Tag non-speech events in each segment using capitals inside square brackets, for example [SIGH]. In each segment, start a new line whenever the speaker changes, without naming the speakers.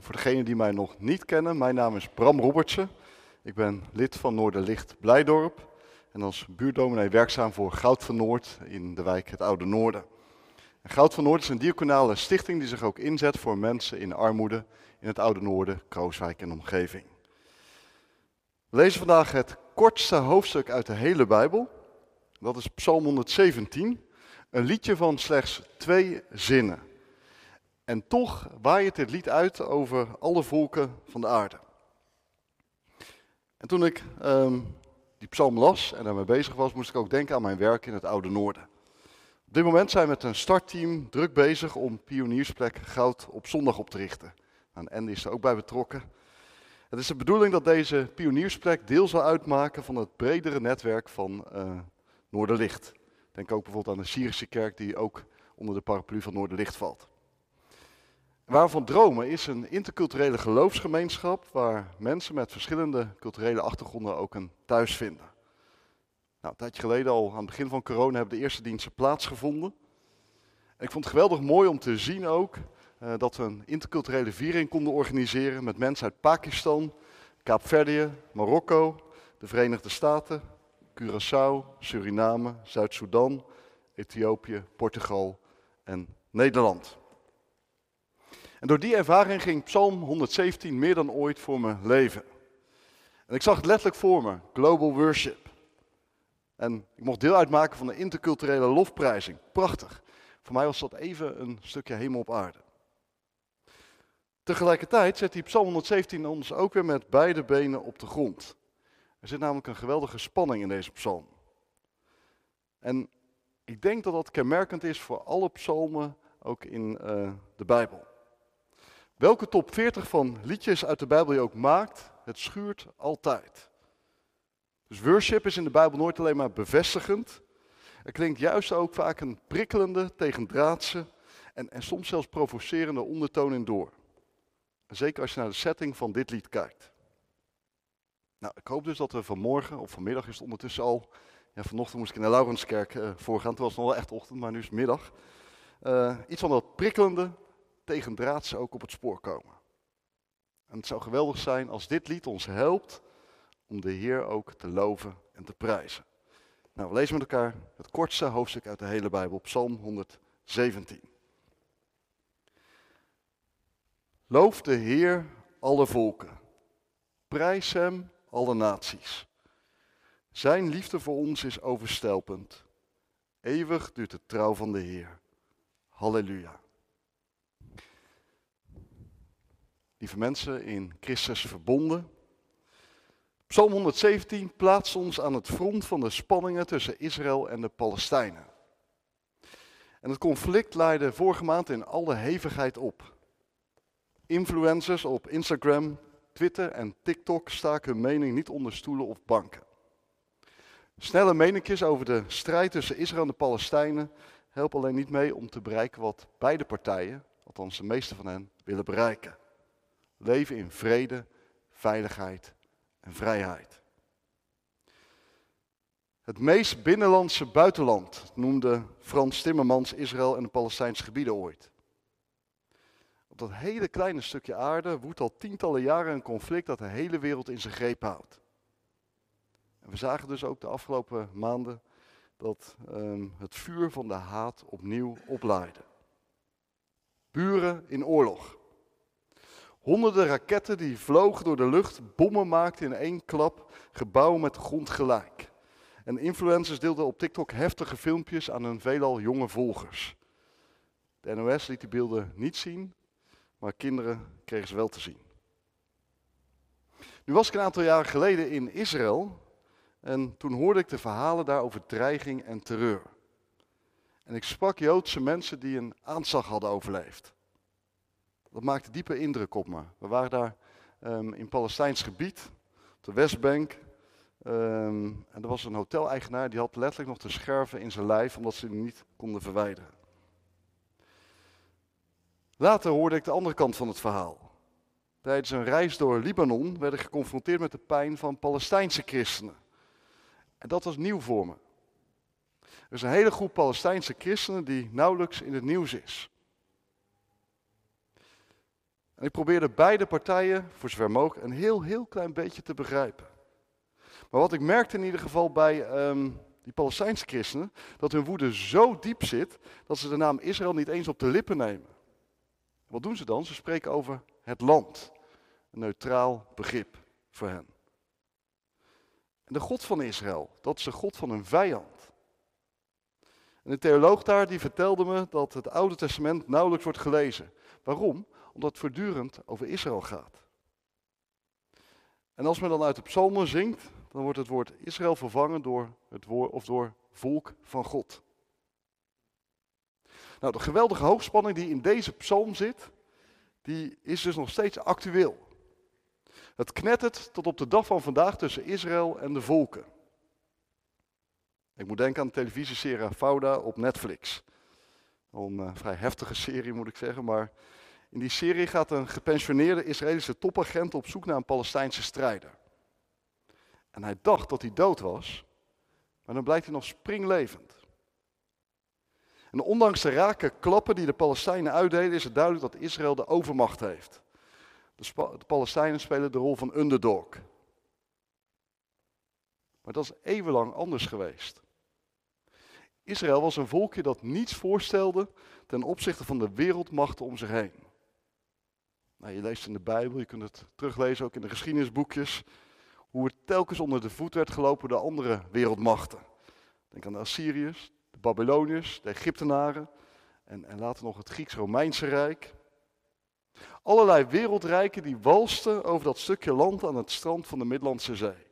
Voor degenen die mij nog niet kennen, mijn naam is Bram Robertsen. Ik ben lid van Noorderlicht Blijdorp en als buurdominee werkzaam voor Goud van Noord in de wijk Het Oude Noorden. En Goud van Noord is een diaconale stichting die zich ook inzet voor mensen in armoede in het Oude Noorden, Krooswijk en omgeving. We lezen vandaag het kortste hoofdstuk uit de hele Bijbel. Dat is Psalm 117, een liedje van slechts twee zinnen. En toch waait dit lied uit over alle volken van de aarde. En toen ik um, die psalm las en daarmee bezig was, moest ik ook denken aan mijn werk in het Oude Noorden. Op dit moment zijn we met een startteam druk bezig om pioniersplek Goud op zondag op te richten. Nou, en Andy is er ook bij betrokken. Het is de bedoeling dat deze pioniersplek deel zal uitmaken van het bredere netwerk van uh, Noorderlicht. Denk ook bijvoorbeeld aan de Syrische kerk die ook onder de paraplu van Noorderlicht valt. Waar we van dromen is een interculturele geloofsgemeenschap waar mensen met verschillende culturele achtergronden ook een thuis vinden. Nou, een tijdje geleden, al aan het begin van corona, hebben de eerste diensten plaatsgevonden. En ik vond het geweldig mooi om te zien ook uh, dat we een interculturele viering konden organiseren met mensen uit Pakistan, Kaapverdië, Marokko, de Verenigde Staten, Curaçao, Suriname, Zuid-Soedan, Ethiopië, Portugal en Nederland. En door die ervaring ging Psalm 117 meer dan ooit voor mijn leven. En ik zag het letterlijk voor me, global worship. En ik mocht deel uitmaken van de interculturele lofprijzing. Prachtig. Voor mij was dat even een stukje hemel op aarde. Tegelijkertijd zet die Psalm 117 ons ook weer met beide benen op de grond. Er zit namelijk een geweldige spanning in deze psalm. En ik denk dat dat kenmerkend is voor alle psalmen, ook in uh, de Bijbel. Welke top 40 van liedjes uit de Bijbel je ook maakt, het schuurt altijd. Dus worship is in de Bijbel nooit alleen maar bevestigend. Er klinkt juist ook vaak een prikkelende, tegendraadse en, en soms zelfs provocerende ondertoon in door. Zeker als je naar de setting van dit lied kijkt. Nou, ik hoop dus dat we vanmorgen, of vanmiddag is het ondertussen al. Ja, vanochtend moest ik in de Laurenskerk uh, voorgaan. Het was nog wel echt ochtend, maar nu is het middag. Uh, iets van dat prikkelende, tegendraadse ook op het spoor komen. En het zou geweldig zijn als dit lied ons helpt om de Heer ook te loven en te prijzen. Nou, we lezen met elkaar het kortste hoofdstuk uit de hele Bijbel, Psalm 117. Loof de Heer alle volken. Prijs Hem alle naties. Zijn liefde voor ons is overstelpend. Eeuwig duurt de trouw van de Heer. Halleluja. Lieve mensen in Christus verbonden. Psalm 117 plaatst ons aan het front van de spanningen tussen Israël en de Palestijnen. En het conflict leidde vorige maand in alle hevigheid op. Influencers op Instagram, Twitter en TikTok staken hun mening niet onder stoelen of banken. Snelle meningjes over de strijd tussen Israël en de Palestijnen helpen alleen niet mee om te bereiken wat beide partijen, althans de meeste van hen, willen bereiken. Leven in vrede, veiligheid en vrijheid. Het meest binnenlandse buitenland noemde Frans Timmermans Israël en de Palestijnse gebieden ooit. Op dat hele kleine stukje aarde woedt al tientallen jaren een conflict dat de hele wereld in zijn greep houdt. En we zagen dus ook de afgelopen maanden dat um, het vuur van de haat opnieuw oplaaide. Buren in oorlog. Honderden raketten die vlogen door de lucht, bommen maakten in één klap gebouwen met de grond gelijk. En influencers deelden op TikTok heftige filmpjes aan hun veelal jonge volgers. De NOS liet die beelden niet zien, maar kinderen kregen ze wel te zien. Nu was ik een aantal jaren geleden in Israël en toen hoorde ik de verhalen daar over dreiging en terreur. En ik sprak Joodse mensen die een aanslag hadden overleefd. Dat maakte diepe indruk op me. We waren daar um, in Palestijns gebied, op de Westbank. Um, en er was een hoteleigenaar die had letterlijk nog de scherven in zijn lijf omdat ze die niet konden verwijderen. Later hoorde ik de andere kant van het verhaal. Tijdens een reis door Libanon werd ik geconfronteerd met de pijn van Palestijnse christenen. En dat was nieuw voor me. Er is een hele groep Palestijnse christenen die nauwelijks in het nieuws is. En ik probeerde beide partijen, voor zover mogelijk, een heel, heel klein beetje te begrijpen. Maar wat ik merkte in ieder geval bij ehm, die Palestijnse christenen, dat hun woede zo diep zit, dat ze de naam Israël niet eens op de lippen nemen. Wat doen ze dan? Ze spreken over het land. Een neutraal begrip voor hen. En de God van Israël, dat is de God van hun vijand. En de theoloog daar die vertelde me dat het Oude Testament nauwelijks wordt gelezen. Waarom? Omdat het voortdurend over Israël gaat. En als men dan uit de psalmen zingt, dan wordt het woord Israël vervangen door het woord of door volk van God. Nou, de geweldige hoogspanning die in deze psalm zit, die is dus nog steeds actueel. Het knettert tot op de dag van vandaag tussen Israël en de volken. Ik moet denken aan de televisieserie Fauda op Netflix. Een uh, vrij heftige serie moet ik zeggen, maar in die serie gaat een gepensioneerde Israëlische topagent op zoek naar een Palestijnse strijder. En hij dacht dat hij dood was, maar dan blijkt hij nog springlevend. En ondanks de rake klappen die de Palestijnen uitdelen, is het duidelijk dat Israël de overmacht heeft. De, Palestijnen spelen de rol van underdog. Maar dat is eeuwenlang anders geweest. Israël was een volkje dat niets voorstelde ten opzichte van de wereldmachten om zich heen. Nou, je leest in de Bijbel, je kunt het teruglezen ook in de geschiedenisboekjes, hoe het telkens onder de voet werd gelopen door andere wereldmachten. Denk aan de Assyriërs, de Babyloniërs, de Egyptenaren en, en later nog het Grieks-Romeinse Rijk. Allerlei wereldrijken die walsten over dat stukje land aan het strand van de Middellandse Zee.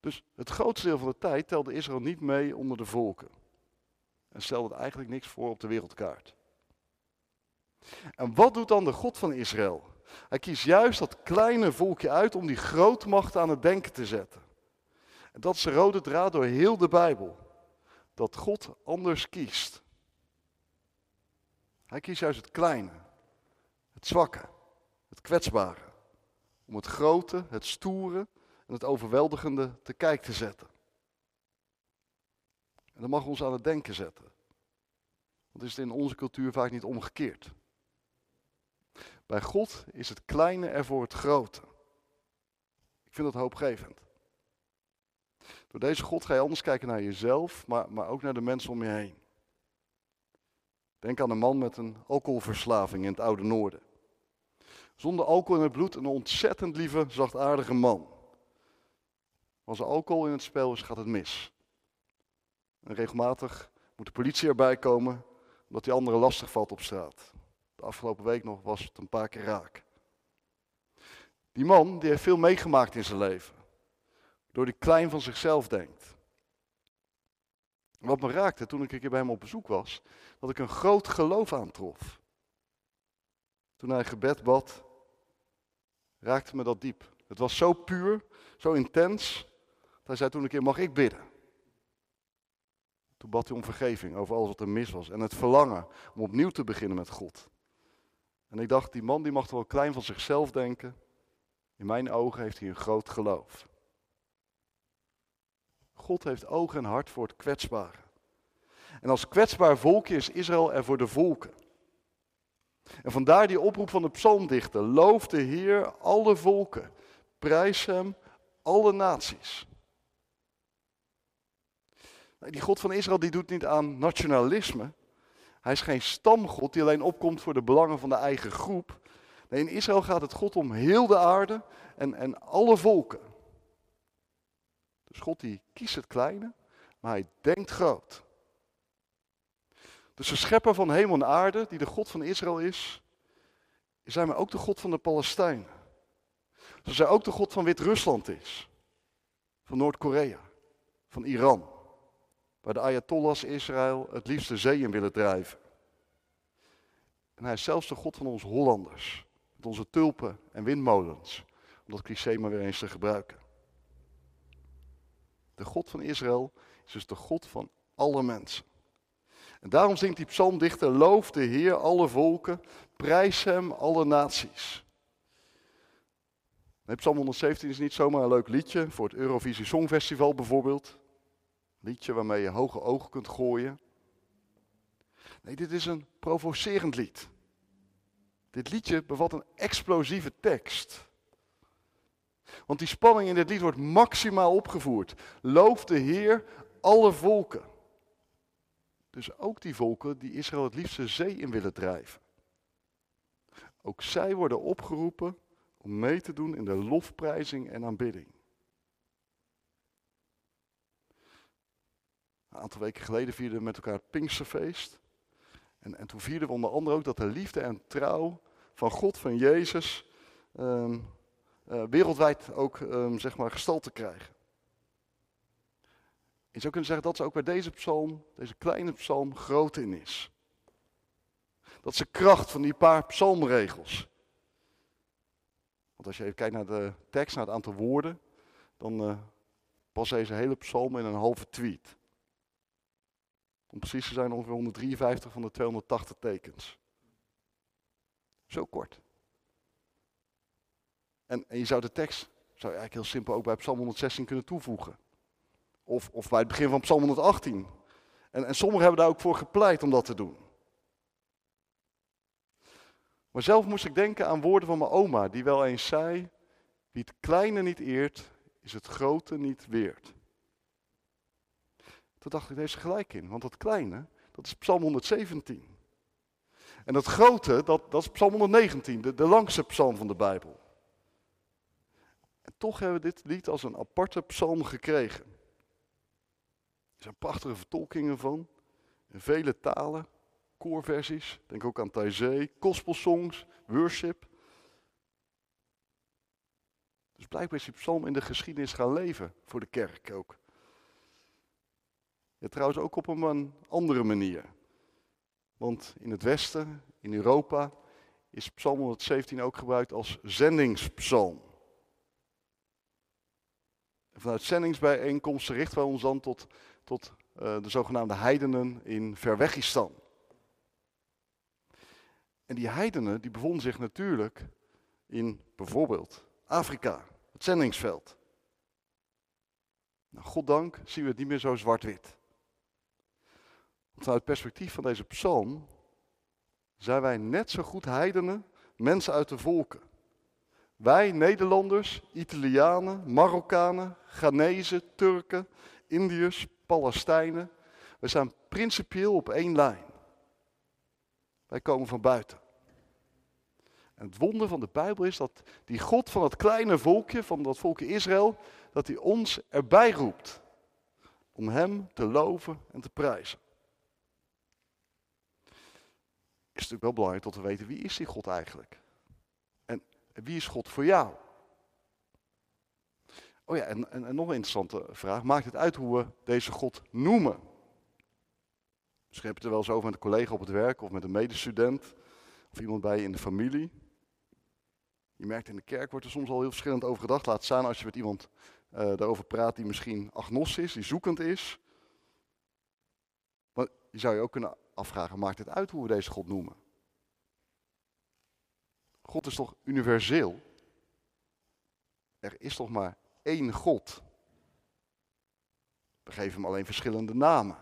Dus het grootste deel van de tijd telde Israël niet mee onder de volken. En stelde eigenlijk niks voor op de wereldkaart. En wat doet dan de God van Israël? Hij kiest juist dat kleine volkje uit om die grootmacht aan het denken te zetten. En dat is de rode draad door heel de Bijbel. Dat God anders kiest. Hij kiest juist het kleine, het zwakke, het kwetsbare. Om het grote, het stoere en het overweldigende te kijk te zetten. En dat mag ons aan het denken zetten. Want is het in onze cultuur vaak niet omgekeerd. Bij God is het kleine er voor het grote. Ik vind dat hoopgevend. Door deze God ga je anders kijken naar jezelf, maar, maar ook naar de mensen om je heen. Denk aan een man met een alcoholverslaving in het oude noorden. Zonder alcohol in het bloed een ontzettend lieve, zachtaardige man. Als er alcohol in het spel is, gaat het mis. En regelmatig moet de politie erbij komen, omdat die anderen lastig valt op straat. De afgelopen week nog was het een paar keer raak. Die man die heeft veel meegemaakt in zijn leven. Door die klein van zichzelf denkt. Wat me raakte toen ik een keer bij hem op bezoek was, dat ik een groot geloof aantrof. Toen hij gebed bad, raakte me dat diep. Het was zo puur, zo intens. Dat hij zei toen een keer, mag ik bidden? Toen bad hij om vergeving over alles wat er mis was. En het verlangen om opnieuw te beginnen met God. En ik dacht, die man die mag wel klein van zichzelf denken. In mijn ogen heeft hij een groot geloof. God heeft oog en hart voor het kwetsbare. En als kwetsbaar volkje is Israël er voor de volken. En vandaar die oproep van de psalmdichter. Loof de Heer alle volken. Prijs hem alle naties. Die God van Israël die doet niet aan nationalisme. Hij is geen stamgod die alleen opkomt voor de belangen van de eigen groep. Nee, in Israël gaat het God om heel de aarde en, en alle volken. Dus God die kiest het kleine, maar hij denkt groot. Dus de schepper van hemel en aarde, die de God van Israël is, is hij maar ook de God van de Palestijnen. Zoals hij ook de God van Wit-Rusland is. Van Noord-Korea. Van Iran. Waar de Ayatollahs Israël het liefst de zee in willen drijven. En hij is zelfs de God van ons Hollanders. Met onze tulpen en windmolens. Om dat cliché maar weer eens te gebruiken. De God van Israël is dus de God van alle mensen. En daarom zingt die psalmdichter, loof de Heer alle volken, prijs hem alle naties. Nee, psalm 117 is niet zomaar een leuk liedje voor het Eurovisie Songfestival bijvoorbeeld. Liedje waarmee je hoge ogen kunt gooien. Nee, dit is een provocerend lied. Dit liedje bevat een explosieve tekst. Want die spanning in dit lied wordt maximaal opgevoerd. Loof de Heer alle volken. Dus ook die volken die Israël het liefst de zee in willen drijven. Ook zij worden opgeroepen om mee te doen in de lofprijzing en aanbidding. Een aantal weken geleden vierden we met elkaar het Pinksterfeest. En, en toen vierden we onder andere ook dat de liefde en trouw van God, van Jezus, ehm, eh, wereldwijd ook um, zeg maar gestalte krijgen. Je zou kunnen zeggen dat ze ook bij deze psalm, deze kleine psalm, groot in is. Dat de kracht van die paar psalmregels. Want als je even kijkt naar de tekst, naar het aantal woorden, dan uh, past deze hele psalm in een halve tweet. Om precies te zijn ongeveer 153 van de 280 tekens. Zo kort. En, en je zou de tekst, zou je eigenlijk heel simpel ook bij Psalm 116 kunnen toevoegen. Of, of bij het begin van Psalm 118. En, en sommigen hebben daar ook voor gepleit om dat te doen. Maar zelf moest ik denken aan woorden van mijn oma, die wel eens zei: Wie het kleine niet eert, is het grote niet weert. Toen dacht ik, is gelijk in, want dat kleine, dat is Psalm 117. En dat grote, dat, dat is Psalm 119, de, de langste psalm van de Bijbel. En toch hebben we dit lied als een aparte psalm gekregen. Er zijn prachtige vertolkingen van, in vele talen, koorversies, denk ook aan Taizé, gospelsongs, worship. Dus blijkbaar is die psalm in de geschiedenis gaan leven, voor de kerk ook. Ja, trouwens ook op een andere manier. Want in het Westen, in Europa, is Psalm 117 ook gebruikt als zendingspsalm. En vanuit zendingsbijeenkomsten richten wij ons dan tot, tot uh, de zogenaamde heidenen in Verwegistan. En die heidenen die bevonden zich natuurlijk in bijvoorbeeld Afrika, het zendingsveld. Nou, goddank zien we het niet meer zo zwart-wit. Vanuit het perspectief van deze psalm zijn wij net zo goed heidenen, mensen uit de volken. Wij Nederlanders, Italianen, Marokkanen, Ghanese, Turken, Indiërs, Palestijnen, we zijn principieel op één lijn. Wij komen van buiten. En het wonder van de Bijbel is dat die God van het kleine volkje, van dat volkje Israël, dat hij ons erbij roept. Om hem te loven en te prijzen. Is natuurlijk wel belangrijk tot te weten wie is die God eigenlijk? En wie is God voor jou? Oh ja, en, en, nog een interessante vraag. Maakt het uit hoe we deze God noemen? Misschien heb je het er wel eens over met een collega op het werk of met een medestudent of iemand bij je in de familie. Je merkt in de kerk wordt er soms al heel verschillend over gedacht. Laat staan als je met iemand uh, daarover praat die misschien agnostisch, die zoekend is. Maar je zou je ook kunnen afvragen, maakt het uit hoe we deze God noemen? God is toch universeel? Er is toch maar één God? We geven hem alleen verschillende namen.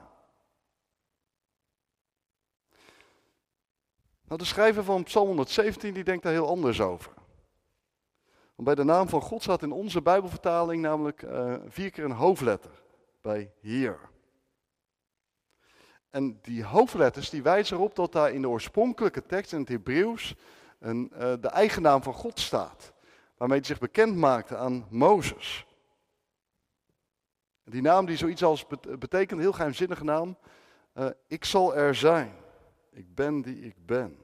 Nou, de schrijver van Psalm 117 die denkt daar heel anders over. Want bij de naam van God staat in onze Bijbelvertaling namelijk uh, vier keer een hoofdletter bij Heer. En die hoofdletters die wijzen erop dat daar in de oorspronkelijke tekst in het Hebreeuws een, uh, de eigen naam van God staat. Waarmee hij zich bekend maakte aan Mozes. Die naam die zoiets als betekent, een heel geheimzinnige naam, uh, ik zal er zijn. Ik ben die ik ben.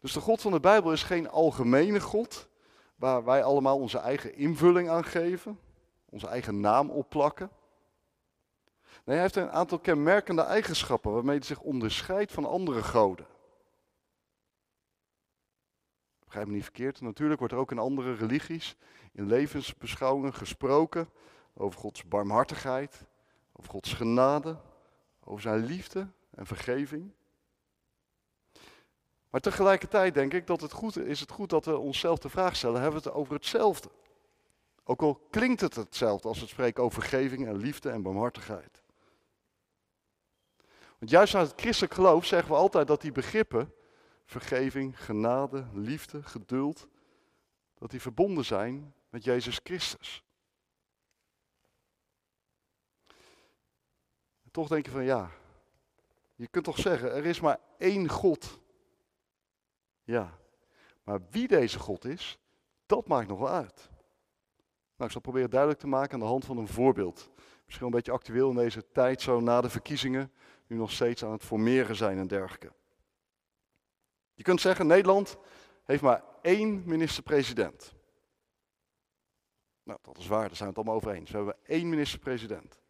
Dus de God van de Bijbel is geen algemene God, waar wij allemaal onze eigen invulling aan geven, onze eigen naam opplakken. Nee, hij heeft een aantal kenmerkende eigenschappen waarmee hij zich onderscheidt van andere goden. Begrijp me niet verkeerd, natuurlijk wordt er ook in andere religies, in levensbeschouwingen gesproken over Gods barmhartigheid, over Gods genade, over zijn liefde en vergeving. Maar tegelijkertijd denk ik dat het goed is het goed dat we onszelf de vraag stellen, hebben we het over hetzelfde? Ook al klinkt het hetzelfde als we spreken over vergeving en liefde en barmhartigheid. Want juist uit het christelijk geloof zeggen we altijd dat die begrippen vergeving, genade, liefde, geduld, dat die verbonden zijn met Jezus Christus. toch denk je van ja, je kunt toch zeggen, er is maar één God. Ja, maar wie deze God is, dat maakt nog wel uit. Nou, ik zal proberen duidelijk te maken aan de hand van een voorbeeld. Misschien een beetje actueel in deze tijd, zo na de verkiezingen, nu nog steeds aan het formeren zijn en dergelijke. Je kunt zeggen, Nederland heeft maar één minister-president. Nou, dat is waar, daar zijn we het allemaal over eens. We hebben één minister-president.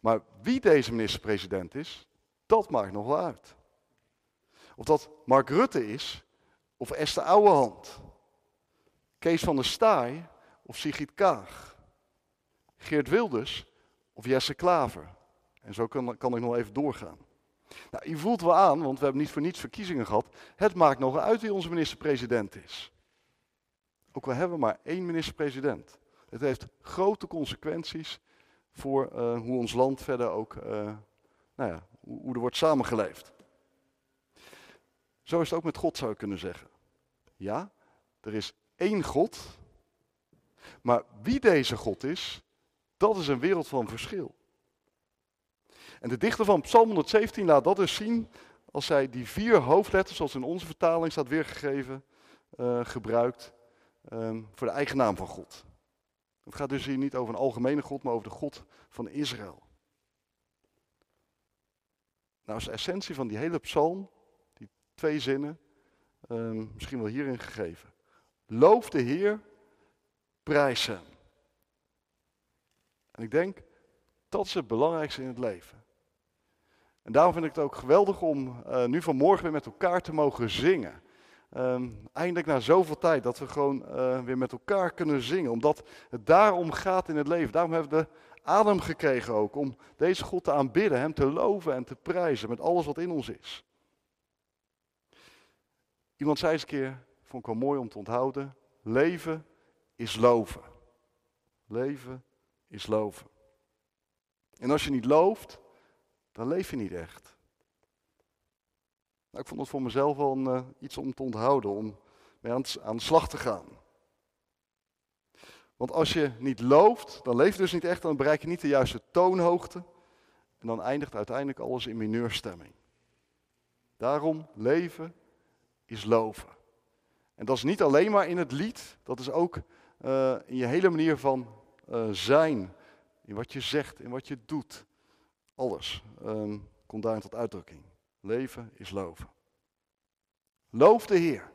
Maar wie deze minister-president is, dat maakt nog wel uit. Of dat Mark Rutte is, of Esther Ouwehand, Kees van der Staaij of Sigrid Kaag, Geert Wilders of Jesse Klaver. En zo kan, kan ik nog even doorgaan. Nou, je voelt wel aan, want we hebben niet voor niets verkiezingen gehad. Het maakt nog uit wie onze minister-president is. Ook al hebben we maar één minister-president. Het heeft grote consequenties voor uh, hoe ons land verder ook, uh, nou ja, hoe, hoe er wordt samengeleefd. Zo is het ook met God, zou je kunnen zeggen. Ja, er is één God, maar wie deze God is, dat is een wereld van verschil. En de dichter van Psalm 117 laat dat dus zien als hij die vier hoofdletters, zoals in onze vertaling staat weergegeven, uh, gebruikt um, voor de eigen naam van God. Het gaat dus hier niet over een algemene God, maar over de God van Israël. Nou is de essentie van die hele psalm, die twee zinnen, um, misschien wel hierin gegeven. Loof de Heer, prijs hem. En ik denk, dat is het belangrijkste in het leven. En daarom vind ik het ook geweldig om uh, nu vanmorgen weer met elkaar te mogen zingen. Um, eindelijk na zoveel tijd dat we gewoon uh, weer met elkaar kunnen zingen. Omdat het daarom gaat in het leven. Daarom hebben we adem gekregen ook. Om deze God te aanbidden, Hem te loven en te prijzen met alles wat in ons is. Iemand zei eens een keer, vond ik wel mooi om te onthouden. Leven is loven. Leven is loven. En als je niet looft, dan leef je niet echt. Nou, ik vond het voor mezelf wel uh, iets om te onthouden, om mee aan, aan de slag te gaan. Want als je niet looft, dan leef je dus niet echt, dan bereik je niet de juiste toonhoogte. En dan eindigt uiteindelijk alles in mineurstemming. Daarom leven is loven. En dat is niet alleen maar in het lied, dat is ook uh, in je hele manier van uh, zijn. In wat je zegt, in wat je doet. Alles um, komt daarin tot uitdrukking. Leven is loven. Loof de Heer.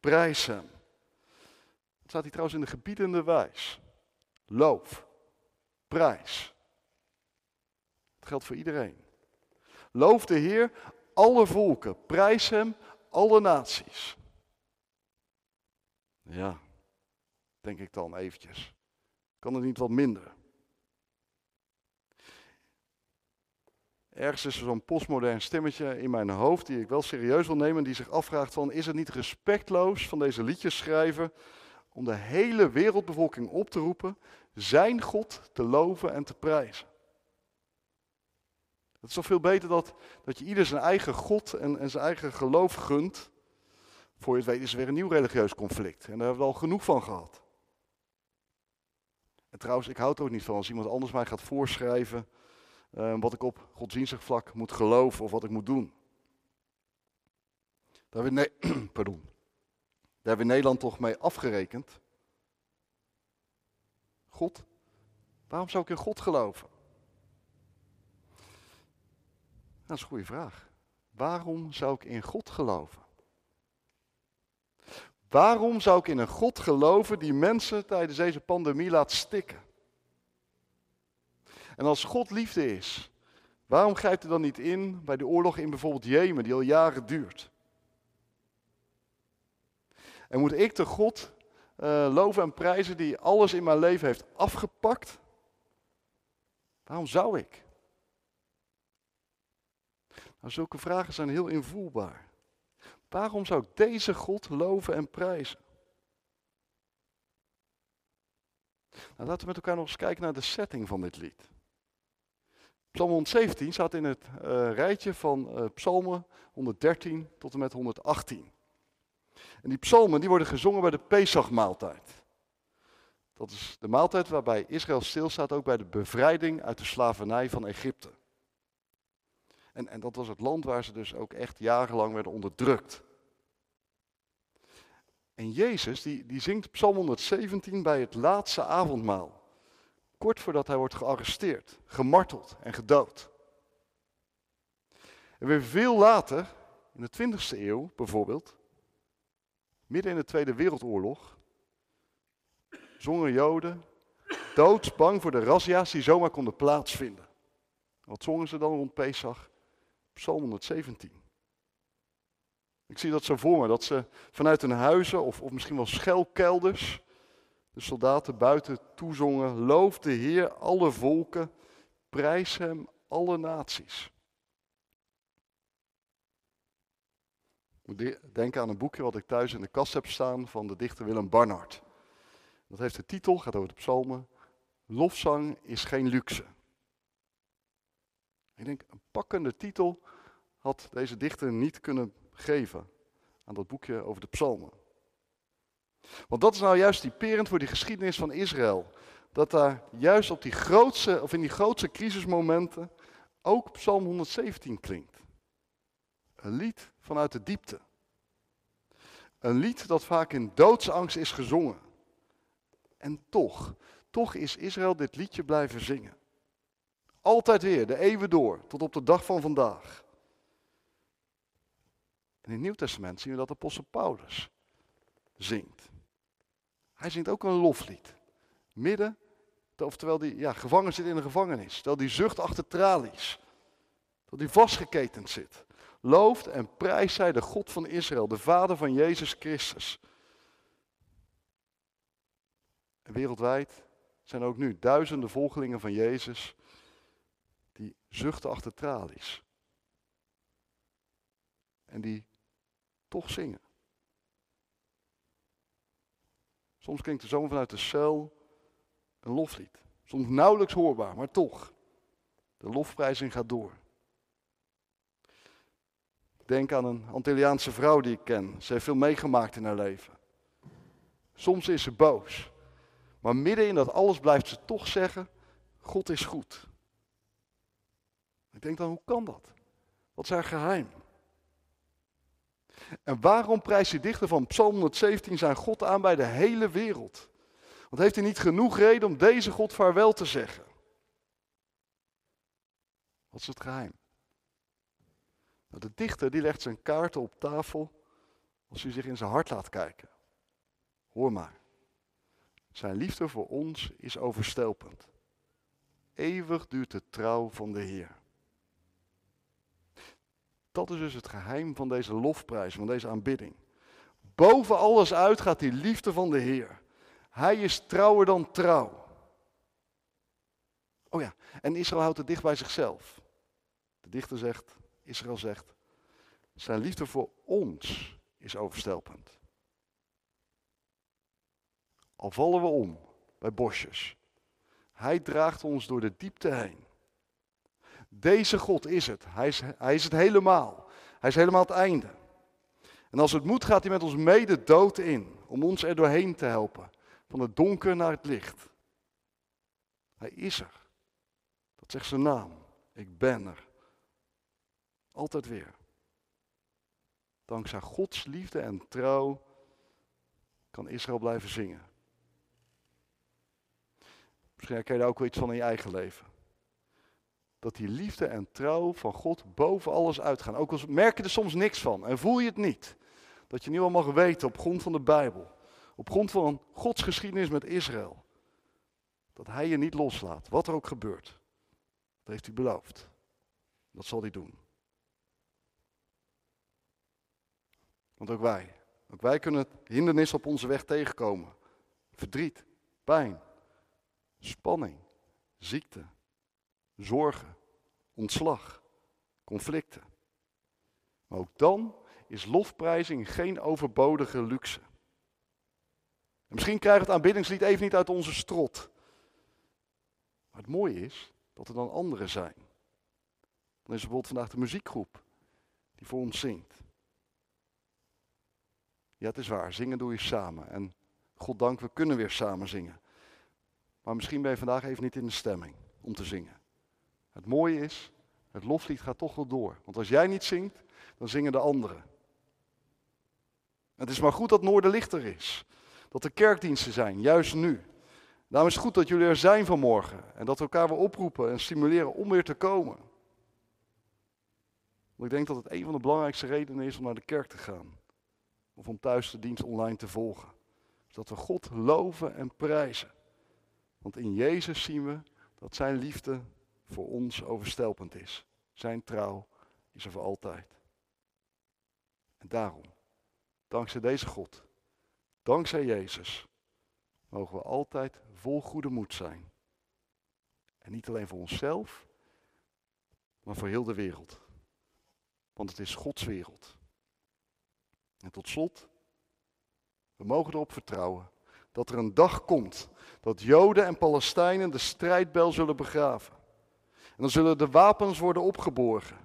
Prijs hem. Het staat hier trouwens in de gebiedende wijs. Loof. Prijs. Het geldt voor iedereen. Loof de Heer, alle volken. Prijs hem, alle naties. Ja, denk ik dan eventjes. Kan het niet wat minder? Ergens is er zo'n postmodern stemmetje in mijn hoofd die ik wel serieus wil nemen. Die zich afvraagt van, is het niet respectloos van deze liedjes schrijven om de hele wereldbevolking op te roepen zijn God te loven en te prijzen? Het is toch veel beter dat, dat je ieder zijn eigen God en, en zijn eigen geloof gunt. Voor je weet is er weer een nieuw religieus conflict. En daar hebben we al genoeg van gehad. En trouwens, ik houd er ook niet van als iemand anders mij gaat voorschrijven uh, wat ik op godsdienstig vlak moet geloven of wat ik moet doen. Daar hebben we, [CLEARS THROAT] Pardon. Daar hebben we Nederland toch mee afgerekend. God? Waarom zou ik in God geloven? Dat is een goede vraag. Waarom zou ik in God geloven? Waarom zou ik in een God geloven die mensen tijdens deze pandemie laat stikken? En als God liefde is, waarom grijpt hij dan niet in bij de oorlog in bijvoorbeeld Jemen, die al jaren duurt? En moet ik de God uh, loven en prijzen die alles in mijn leven heeft afgepakt? Waarom zou ik? Nou, zulke vragen zijn heel invoelbaar. Waarom zou ik deze God loven en prijzen? Nou, laten we met elkaar nog eens kijken naar de setting van dit lied. Psalm 117 staat in het uh, rijtje van uh, psalmen 113 tot en met 118. En die psalmen die worden gezongen bij de Pesachmaaltijd. Dat is de maaltijd waarbij Israël stilstaat ook bij de bevrijding uit de slavernij van Egypte. En, en dat was het land waar ze dus ook echt jarenlang werden onderdrukt. En Jezus die, die zingt Psalm 117 bij het laatste avondmaal. Kort voordat hij wordt gearresteerd, gemarteld en gedood. En weer veel later, in de 20e eeuw bijvoorbeeld, midden in de Tweede Wereldoorlog, zongen Joden doodsbang voor de razzia's die zomaar konden plaatsvinden. Wat zongen ze dan rond Pesach? Psalm 117. Ik zie dat zo voor me, dat ze vanuit hun huizen of, of misschien wel schelkelders de soldaten buiten toezongen, loof de Heer alle volken, prijs hem alle naties. Ik denk aan een boekje wat ik thuis in de kast heb staan van de dichter Willem Barnard. Dat heeft de titel, gaat over de psalmen, Lofzang is geen luxe. Ik denk, een pakkende titel had deze dichter niet kunnen geven aan dat boekje over de psalmen. Want dat is nou juist typerend voor die geschiedenis van Israël. Dat daar juist op die grootste, of in die grootste crisismomenten ook Psalm 117 klinkt. Een lied vanuit de diepte. Een lied dat vaak in doodsangst is gezongen. En toch, toch is Israël dit liedje blijven zingen. Altijd weer, de eeuwen door, tot op de dag van vandaag. in het Nieuw Testament zien we dat apostel Paulus zingt. Hij zingt ook een loflied. Midden, terwijl hij ja, gevangen zit in een gevangenis. Terwijl hij zucht achter tralies. Terwijl hij vastgeketend zit. Looft en prijst zij de God van Israël, de Vader van Jezus Christus. En wereldwijd zijn ook nu duizenden volgelingen van Jezus die zuchten achter tralies. En die toch zingen. Soms klinkt er zomaar vanuit de cel een loflied. Soms nauwelijks hoorbaar, maar toch. De lofprijzing gaat door. Denk aan een Antilliaanse vrouw die ik ken. Ze heeft veel meegemaakt in haar leven. Soms is ze boos. Maar midden in dat alles blijft ze toch zeggen: God is goed. Ik denk dan, hoe kan dat? Wat is haar geheim? En waarom prijst die dichter van Psalm 117 zijn God aan bij de hele wereld? Want heeft hij niet genoeg reden om deze God vaarwel te zeggen? Wat is het geheim? Nou, de dichter die legt zijn kaarten op tafel als hij zich in zijn hart laat kijken. Hoor maar. Zijn liefde voor ons is overstelpend. Eeuwig duurt de trouw van de Heer. Dat is dus het geheim van deze lofprijs, van deze aanbidding. Boven alles uit gaat die liefde van de Heer. Hij is trouwer dan trouw. Oh ja, en Israël houdt het dicht bij zichzelf. De dichter zegt, Israël zegt, zijn liefde voor ons is overstelpend. Al vallen we om bij bosjes. Hij draagt ons door de diepte heen. Deze God is het. Hij is, hij is het helemaal. Hij is helemaal het einde. En als het moet, gaat hij met ons mede dood in. Om ons er doorheen te helpen. Van het donker naar het licht. Hij is er. Dat zegt zijn naam. Ik ben er. Altijd weer. Dankzij Gods liefde en trouw kan Israël blijven zingen. Misschien herken je daar ook wel iets van in je eigen leven dat die liefde en trouw van God boven alles uitgaan. Ook al merk je er soms niks van en voel je het niet. Dat je nu al mag weten op grond van de Bijbel, op grond van Gods geschiedenis met Israël, dat Hij je niet loslaat, wat er ook gebeurt. Dat heeft hij beloofd. Dat zal hij doen. Want ook wij, ook wij kunnen hindernissen op onze weg tegenkomen. Verdriet, pijn, spanning, ziekte, zorgen, ontslag, conflicten. Maar ook dan is lofprijzing geen overbodige luxe. En misschien krijgt het aanbiddingslied even niet uit onze strot. Maar het mooie is dat er dan anderen zijn Dan is er bijvoorbeeld vandaag de muziekgroep die voor ons zingt. Ja, het is waar, zingen doe je samen. En God dank, we kunnen weer samen zingen. Maar misschien ben je vandaag even niet in de stemming om te zingen. Het mooie is, het loflied gaat toch wel door. Want als jij niet zingt, dan zingen de anderen. Het is maar goed dat Noorderlichter is. Dat er kerkdiensten zijn, juist nu. Daarom is het goed dat jullie er zijn vanmorgen. En dat we elkaar weer oproepen en stimuleren om weer te komen. Want ik denk dat het een van de belangrijkste redenen is om naar de kerk te gaan. Of om thuis de dienst online te volgen. Dat we God loven en prijzen. Want in Jezus zien we dat zijn liefde voor ons overstelpend is. Zijn trouw is er voor altijd. En daarom, dankzij deze God, dankzij Jezus, mogen we altijd vol goede moed zijn. En niet alleen voor onszelf, maar voor heel de wereld. Want het is Gods wereld. En tot slot, we mogen erop vertrouwen dat er een dag komt dat Joden en Palestijnen de strijdbel zullen begraven. En dan zullen de wapens worden opgeborgen.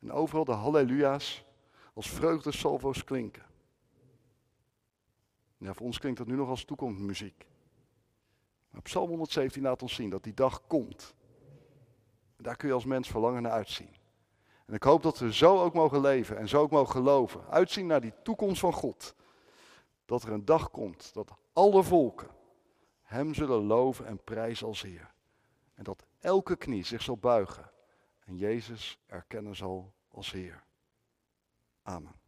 En overal de halleluja's als vreugdesalvo's klinken. Ja, voor ons klinkt dat nu nog als toekomstmuziek. Maar Psalm 117 laat ons zien dat die dag komt. En daar kun je als mens verlangen naar uitzien. En ik hoop dat we zo ook mogen leven en zo ook mogen geloven. Uitzien naar die toekomst van God. Dat er een dag komt dat alle volken Hem zullen loven en prijzen als Heer. En dat elke knie zich zal buigen en Jezus erkennen zal als Heer. Amen.